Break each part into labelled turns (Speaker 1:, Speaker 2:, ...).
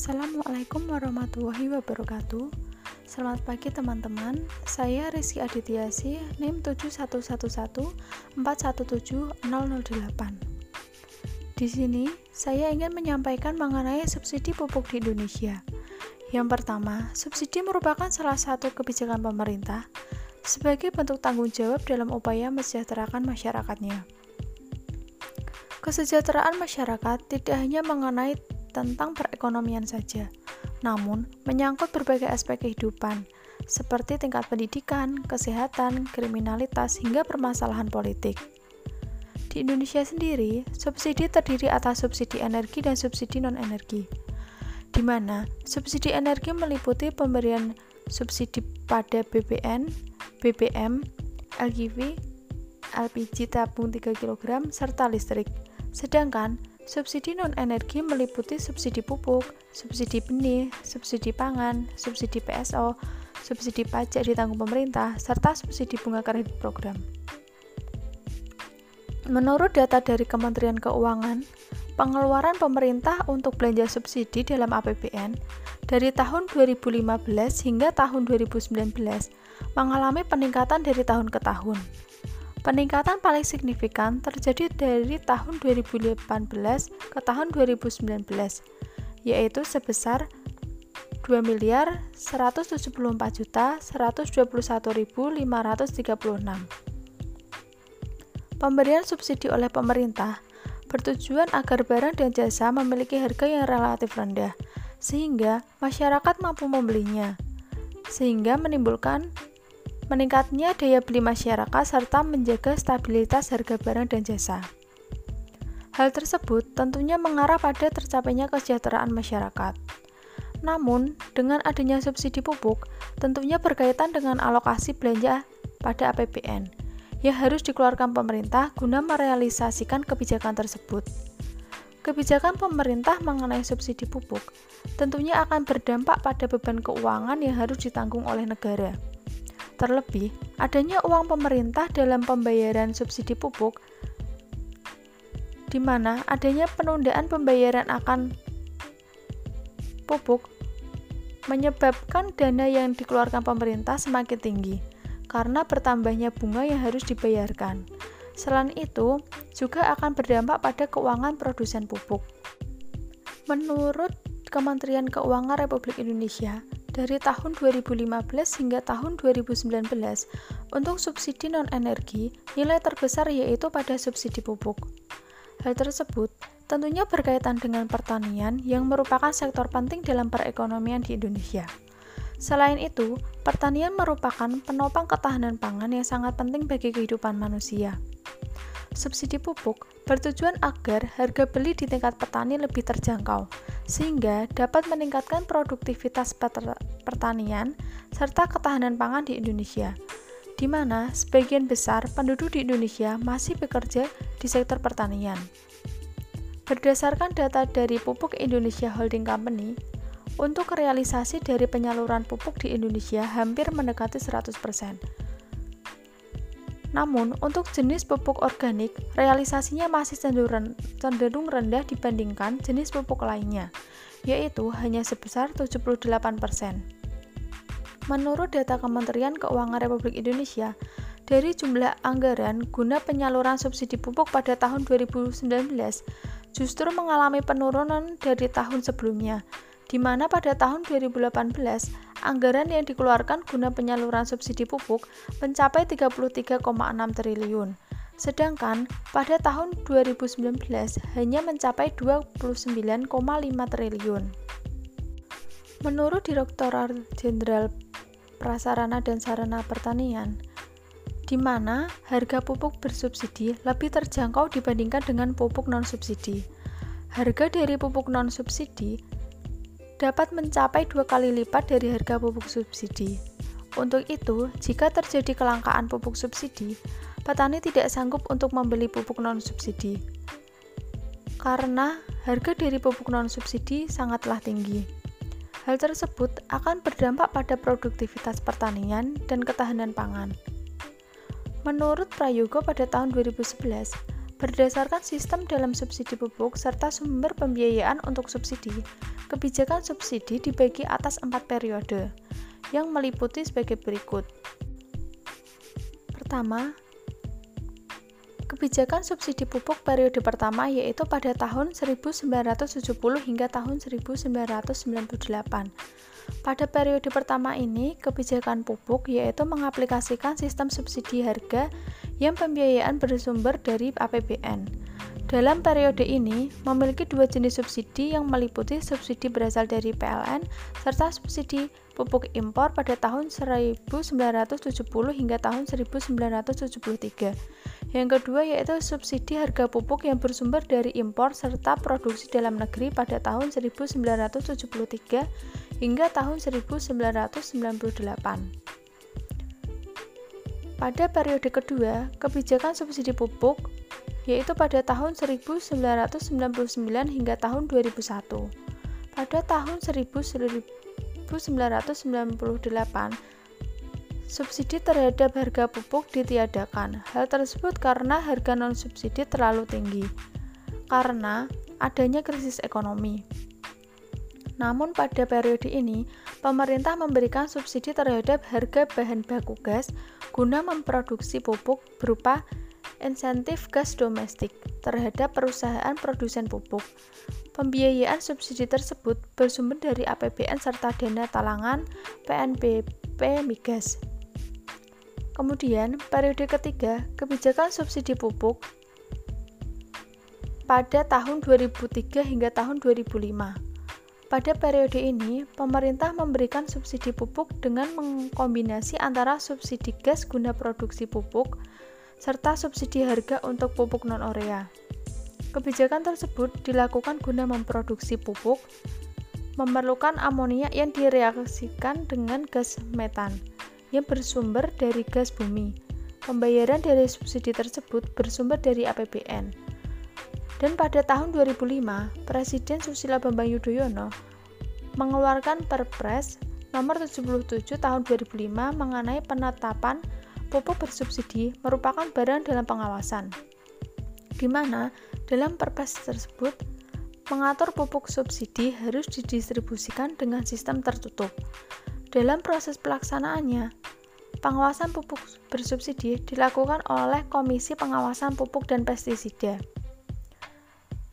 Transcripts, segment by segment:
Speaker 1: Assalamualaikum warahmatullahi wabarakatuh. Selamat pagi teman-teman. Saya Rizky Adityasi NIM 7111417008 Di sini saya ingin menyampaikan mengenai subsidi pupuk di Indonesia. Yang pertama, subsidi merupakan salah satu kebijakan pemerintah sebagai bentuk tanggung jawab dalam upaya mesejahterakan masyarakatnya. Kesejahteraan masyarakat tidak hanya mengenai tentang perekonomian saja, namun menyangkut berbagai aspek kehidupan, seperti tingkat pendidikan, kesehatan, kriminalitas, hingga permasalahan politik. Di Indonesia sendiri, subsidi terdiri atas subsidi energi dan subsidi non-energi, di mana subsidi energi meliputi pemberian subsidi pada BBN, BBM, LGV, LPG tabung 3 kg, serta listrik. Sedangkan Subsidi non-energi meliputi subsidi pupuk, subsidi benih, subsidi pangan, subsidi PSO, subsidi pajak ditanggung pemerintah, serta subsidi bunga kredit program. Menurut data dari Kementerian Keuangan, pengeluaran pemerintah untuk belanja subsidi dalam APBN dari tahun 2015 hingga tahun 2019 mengalami peningkatan dari tahun ke tahun. Peningkatan paling signifikan terjadi dari tahun 2018 ke tahun 2019, yaitu sebesar 2 miliar 174 juta 121.536. Pemberian subsidi oleh pemerintah bertujuan agar barang dan jasa memiliki harga yang relatif rendah, sehingga masyarakat mampu membelinya, sehingga menimbulkan meningkatnya daya beli masyarakat, serta menjaga stabilitas harga barang dan jasa. Hal tersebut tentunya mengarah pada tercapainya kesejahteraan masyarakat. Namun, dengan adanya subsidi pupuk, tentunya berkaitan dengan alokasi belanja pada APBN yang harus dikeluarkan pemerintah guna merealisasikan kebijakan tersebut. Kebijakan pemerintah mengenai subsidi pupuk tentunya akan berdampak pada beban keuangan yang harus ditanggung oleh negara. Terlebih, adanya uang pemerintah dalam pembayaran subsidi pupuk, di mana adanya penundaan pembayaran akan pupuk menyebabkan dana yang dikeluarkan pemerintah semakin tinggi karena bertambahnya bunga yang harus dibayarkan. Selain itu, juga akan berdampak pada keuangan produsen pupuk. Menurut Kementerian Keuangan Republik Indonesia, dari tahun 2015 hingga tahun 2019 untuk subsidi non-energi, nilai terbesar yaitu pada subsidi pupuk. Hal tersebut tentunya berkaitan dengan pertanian yang merupakan sektor penting dalam perekonomian di Indonesia. Selain itu, pertanian merupakan penopang ketahanan pangan yang sangat penting bagi kehidupan manusia. Subsidi pupuk bertujuan agar harga beli di tingkat petani lebih terjangkau, sehingga dapat meningkatkan produktivitas pertanian serta ketahanan pangan di Indonesia, di mana sebagian besar penduduk di Indonesia masih bekerja di sektor pertanian. Berdasarkan data dari Pupuk Indonesia Holding Company, untuk realisasi dari penyaluran pupuk di Indonesia hampir mendekati 100%. Namun, untuk jenis pupuk organik, realisasinya masih cenderung rendah dibandingkan jenis pupuk lainnya, yaitu hanya sebesar 78%. Menurut data Kementerian Keuangan Republik Indonesia, dari jumlah anggaran guna penyaluran subsidi pupuk pada tahun 2019 justru mengalami penurunan dari tahun sebelumnya, di mana pada tahun 2018 anggaran yang dikeluarkan guna penyaluran subsidi pupuk mencapai 33,6 triliun. Sedangkan pada tahun 2019 hanya mencapai 29,5 triliun. Menurut Direktorat Jenderal prasarana dan sarana pertanian, di mana harga pupuk bersubsidi lebih terjangkau dibandingkan dengan pupuk non-subsidi. Harga dari pupuk non-subsidi dapat mencapai dua kali lipat dari harga pupuk subsidi. Untuk itu, jika terjadi kelangkaan pupuk subsidi, petani tidak sanggup untuk membeli pupuk non-subsidi karena harga dari pupuk non-subsidi sangatlah tinggi. Hal tersebut akan berdampak pada produktivitas pertanian dan ketahanan pangan. Menurut Prayogo pada tahun 2011, Berdasarkan sistem dalam subsidi pupuk serta sumber pembiayaan untuk subsidi, kebijakan subsidi dibagi atas empat periode yang meliputi sebagai berikut. Pertama, kebijakan subsidi pupuk periode pertama yaitu pada tahun 1970 hingga tahun 1998. Pada periode pertama ini, kebijakan pupuk yaitu mengaplikasikan sistem subsidi harga yang pembiayaan bersumber dari APBN. Dalam periode ini, memiliki dua jenis subsidi yang meliputi subsidi berasal dari PLN serta subsidi pupuk impor pada tahun 1970 hingga tahun 1973. Yang kedua yaitu subsidi harga pupuk yang bersumber dari impor serta produksi dalam negeri pada tahun 1973 hingga tahun 1998. Pada periode kedua, kebijakan subsidi pupuk yaitu pada tahun 1999 hingga tahun 2001. Pada tahun 1998, subsidi terhadap harga pupuk ditiadakan. Hal tersebut karena harga non-subsidi terlalu tinggi karena adanya krisis ekonomi. Namun pada periode ini, pemerintah memberikan subsidi terhadap harga bahan baku gas guna memproduksi pupuk berupa insentif gas domestik terhadap perusahaan produsen pupuk. Pembiayaan subsidi tersebut bersumber dari APBN serta dana talangan PNBP Migas. Kemudian, periode ketiga, kebijakan subsidi pupuk pada tahun 2003 hingga tahun 2005. Pada periode ini, pemerintah memberikan subsidi pupuk dengan mengkombinasi antara subsidi gas guna produksi pupuk serta subsidi harga untuk pupuk non-urea. Kebijakan tersebut dilakukan guna memproduksi pupuk memerlukan amonia yang direaksikan dengan gas metan yang bersumber dari gas bumi. Pembayaran dari subsidi tersebut bersumber dari APBN. Dan pada tahun 2005, Presiden Susilo Bambang Yudhoyono mengeluarkan Perpres nomor 77 tahun 2005 mengenai penetapan pupuk bersubsidi merupakan barang dalam pengawasan. Di mana dalam Perpres tersebut mengatur pupuk subsidi harus didistribusikan dengan sistem tertutup. Dalam proses pelaksanaannya, pengawasan pupuk bersubsidi dilakukan oleh Komisi Pengawasan Pupuk dan Pestisida.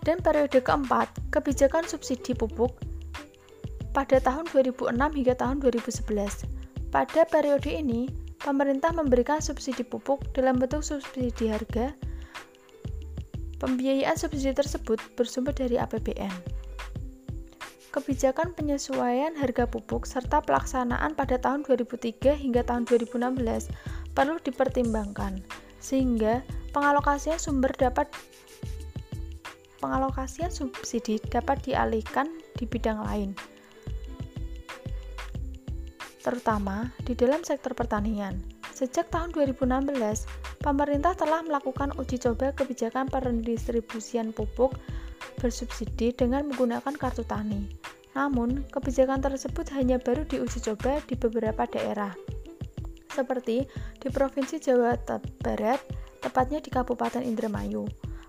Speaker 1: Dan periode keempat, kebijakan subsidi pupuk pada tahun 2006 hingga tahun 2011. Pada periode ini, pemerintah memberikan subsidi pupuk dalam bentuk subsidi harga. Pembiayaan subsidi tersebut bersumber dari APBN. Kebijakan penyesuaian harga pupuk serta pelaksanaan pada tahun 2003 hingga tahun 2016 perlu dipertimbangkan, sehingga pengalokasian sumber dapat pengalokasian subsidi dapat dialihkan di bidang lain, terutama di dalam sektor pertanian. Sejak tahun 2016, pemerintah telah melakukan uji coba kebijakan pendistribusian pupuk bersubsidi dengan menggunakan kartu tani. Namun, kebijakan tersebut hanya baru diuji coba di beberapa daerah, seperti di Provinsi Jawa Barat, tepatnya di Kabupaten Indramayu.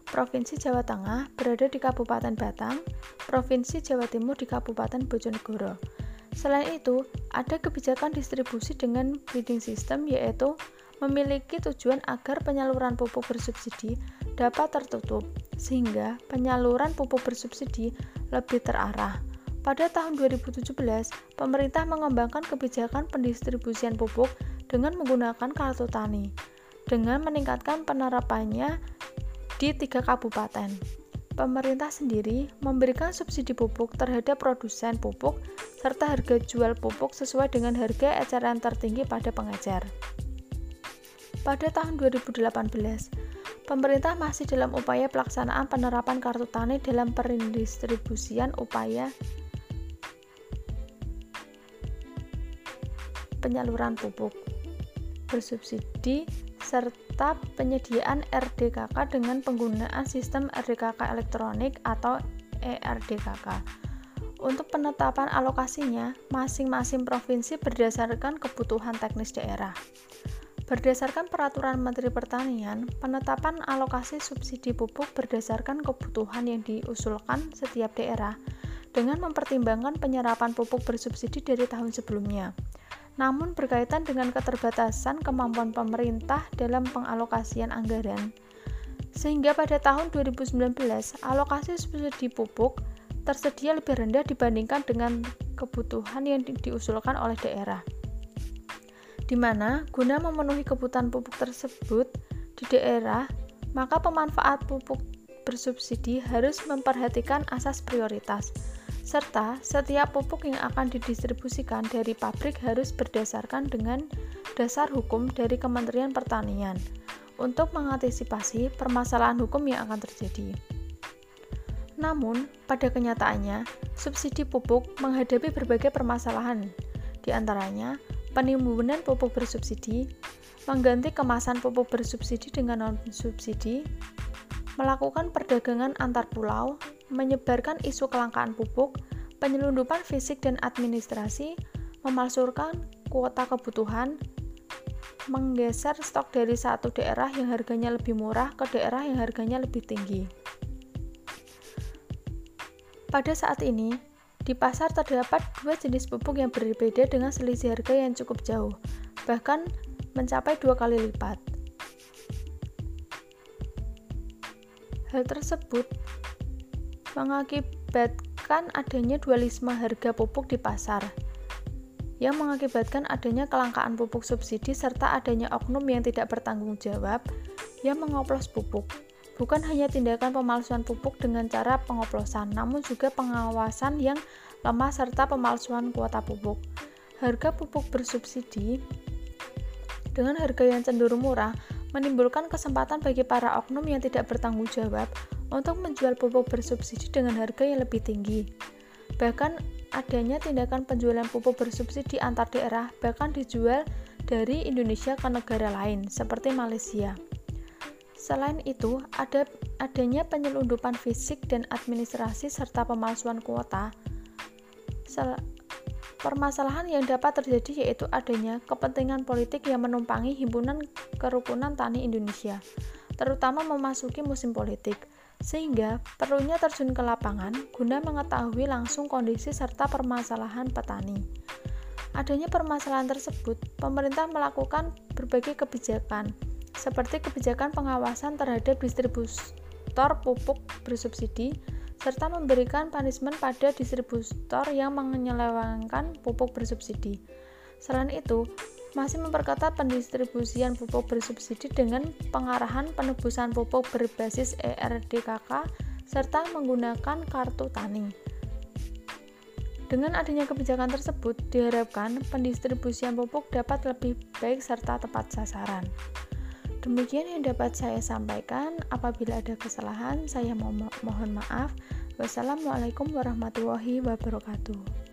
Speaker 1: Provinsi Jawa Tengah berada di Kabupaten Batang, Provinsi Jawa Timur di Kabupaten Bojonegoro. Selain itu, ada kebijakan distribusi dengan bidding system yaitu memiliki tujuan agar penyaluran pupuk bersubsidi dapat tertutup sehingga penyaluran pupuk bersubsidi lebih terarah. Pada tahun 2017, pemerintah mengembangkan kebijakan pendistribusian pupuk dengan menggunakan kartu tani dengan meningkatkan penerapannya di tiga kabupaten. Pemerintah sendiri memberikan subsidi pupuk terhadap produsen pupuk serta harga jual pupuk sesuai dengan harga eceran tertinggi pada pengecer. Pada tahun 2018, pemerintah masih dalam upaya pelaksanaan penerapan kartu tani dalam perindistribusian upaya penyaluran pupuk bersubsidi serta penyediaan RDKK dengan penggunaan sistem RDKK elektronik atau ERDKK. Untuk penetapan alokasinya, masing-masing provinsi berdasarkan kebutuhan teknis daerah. Berdasarkan peraturan Menteri Pertanian, penetapan alokasi subsidi pupuk berdasarkan kebutuhan yang diusulkan setiap daerah dengan mempertimbangkan penyerapan pupuk bersubsidi dari tahun sebelumnya. Namun berkaitan dengan keterbatasan kemampuan pemerintah dalam pengalokasian anggaran, sehingga pada tahun 2019 alokasi subsidi pupuk tersedia lebih rendah dibandingkan dengan kebutuhan yang diusulkan oleh daerah di mana guna memenuhi kebutuhan pupuk tersebut di daerah, maka pemanfaat pupuk bersubsidi harus memperhatikan asas prioritas, serta setiap pupuk yang akan didistribusikan dari pabrik harus berdasarkan dengan dasar hukum dari Kementerian Pertanian untuk mengantisipasi permasalahan hukum yang akan terjadi. Namun, pada kenyataannya, subsidi pupuk menghadapi berbagai permasalahan, di antaranya penimbunan pupuk bersubsidi, mengganti kemasan pupuk bersubsidi dengan non-subsidi, melakukan perdagangan antar pulau, menyebarkan isu kelangkaan pupuk, penyelundupan fisik dan administrasi, memalsukan kuota kebutuhan, menggeser stok dari satu daerah yang harganya lebih murah ke daerah yang harganya lebih tinggi. Pada saat ini, di pasar terdapat dua jenis pupuk yang berbeda dengan selisih harga yang cukup jauh, bahkan mencapai dua kali lipat. Hal tersebut mengakibatkan adanya dualisme harga pupuk di pasar, yang mengakibatkan adanya kelangkaan pupuk subsidi serta adanya oknum yang tidak bertanggung jawab yang mengoplos pupuk. Bukan hanya tindakan pemalsuan pupuk dengan cara pengoplosan, namun juga pengawasan yang lemah serta pemalsuan kuota pupuk. Harga pupuk bersubsidi dengan harga yang cenderung murah menimbulkan kesempatan bagi para oknum yang tidak bertanggung jawab untuk menjual pupuk bersubsidi dengan harga yang lebih tinggi. Bahkan adanya tindakan penjualan pupuk bersubsidi antar daerah bahkan dijual dari Indonesia ke negara lain seperti Malaysia. Selain itu, ada adanya penyelundupan fisik dan administrasi serta pemalsuan kuota. Sel permasalahan yang dapat terjadi yaitu adanya kepentingan politik yang menumpangi himpunan kerukunan tani Indonesia, terutama memasuki musim politik, sehingga perlunya terjun ke lapangan guna mengetahui langsung kondisi serta permasalahan petani. Adanya permasalahan tersebut, pemerintah melakukan berbagai kebijakan, seperti kebijakan pengawasan terhadap distributor pupuk bersubsidi, serta memberikan punishment pada distributor yang menyelewengkan pupuk bersubsidi. Selain itu, masih memperketat pendistribusian pupuk bersubsidi dengan pengarahan penebusan pupuk berbasis ERDKK serta menggunakan kartu tani. Dengan adanya kebijakan tersebut, diharapkan pendistribusian pupuk dapat lebih baik serta tepat sasaran. Demikian yang dapat saya sampaikan. Apabila ada kesalahan, saya mohon maaf. Wassalamualaikum warahmatullahi wabarakatuh.